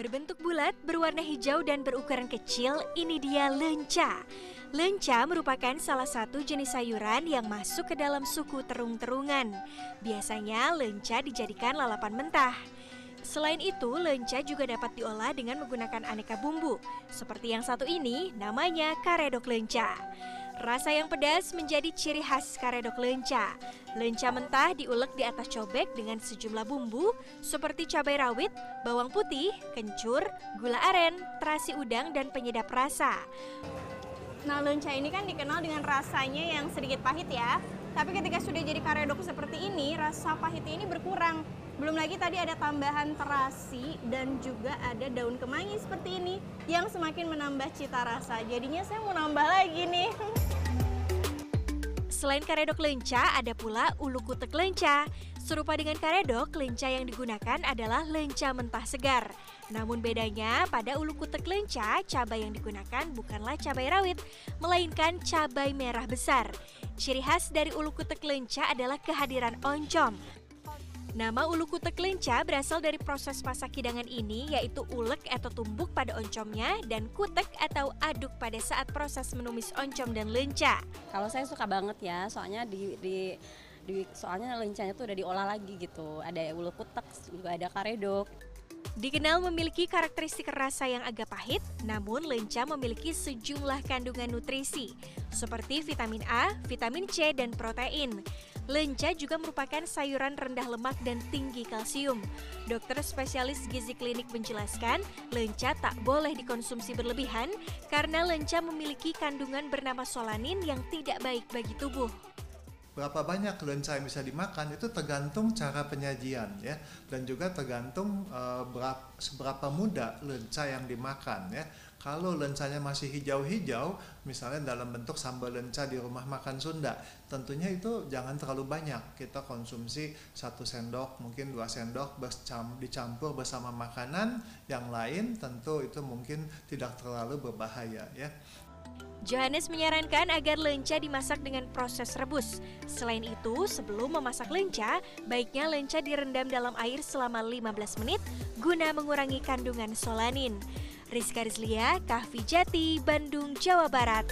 Berbentuk bulat, berwarna hijau dan berukuran kecil, ini dia lenca. Lenca merupakan salah satu jenis sayuran yang masuk ke dalam suku terung-terungan. Biasanya lenca dijadikan lalapan mentah. Selain itu, lenca juga dapat diolah dengan menggunakan aneka bumbu. Seperti yang satu ini, namanya karedok lenca. Rasa yang pedas menjadi ciri khas karedok lenca. Lenca mentah diulek di atas cobek dengan sejumlah bumbu seperti cabai rawit, bawang putih, kencur, gula aren, terasi udang, dan penyedap rasa. Nah, lenca ini kan dikenal dengan rasanya yang sedikit pahit ya. Tapi ketika sudah jadi karedok seperti ini, rasa pahitnya ini berkurang. Belum lagi tadi ada tambahan terasi dan juga ada daun kemangi seperti ini yang semakin menambah cita rasa. Jadinya saya mau nambah lagi nih. Selain karedok lenca, ada pula ulu kutek lenca. Serupa dengan karedok, lenca yang digunakan adalah lenca mentah segar. Namun bedanya, pada ulu kutek lenca, cabai yang digunakan bukanlah cabai rawit, melainkan cabai merah besar. Ciri khas dari ulu kutek lenca adalah kehadiran oncom. Nama ulu kutek lenca berasal dari proses masak hidangan ini yaitu ulek atau tumbuk pada oncomnya dan kutek atau aduk pada saat proses menumis oncom dan lenca. Kalau saya suka banget ya, soalnya di, di di soalnya lencanya tuh udah diolah lagi gitu. Ada ulu kutek, juga ada karedok. Dikenal memiliki karakteristik rasa yang agak pahit, namun lenca memiliki sejumlah kandungan nutrisi seperti vitamin A, vitamin C, dan protein. Lenca juga merupakan sayuran rendah lemak dan tinggi kalsium. Dokter spesialis gizi klinik menjelaskan, lenca tak boleh dikonsumsi berlebihan karena lenca memiliki kandungan bernama solanin yang tidak baik bagi tubuh berapa banyak lenca yang bisa dimakan itu tergantung cara penyajian ya. Dan juga tergantung uh, berapa, seberapa muda lenca yang dimakan ya. Kalau lencanya masih hijau-hijau misalnya dalam bentuk sambal lenca di rumah makan Sunda tentunya itu jangan terlalu banyak. Kita konsumsi satu sendok mungkin dua sendok dicampur bersama makanan yang lain tentu itu mungkin tidak terlalu berbahaya ya Johannes menyarankan agar lenca dimasak dengan proses rebus. Selain itu, sebelum memasak lenca, baiknya lenca direndam dalam air selama 15 menit guna mengurangi kandungan solanin. Rizka Rizlia, Kahvi Jati, Bandung, Jawa Barat.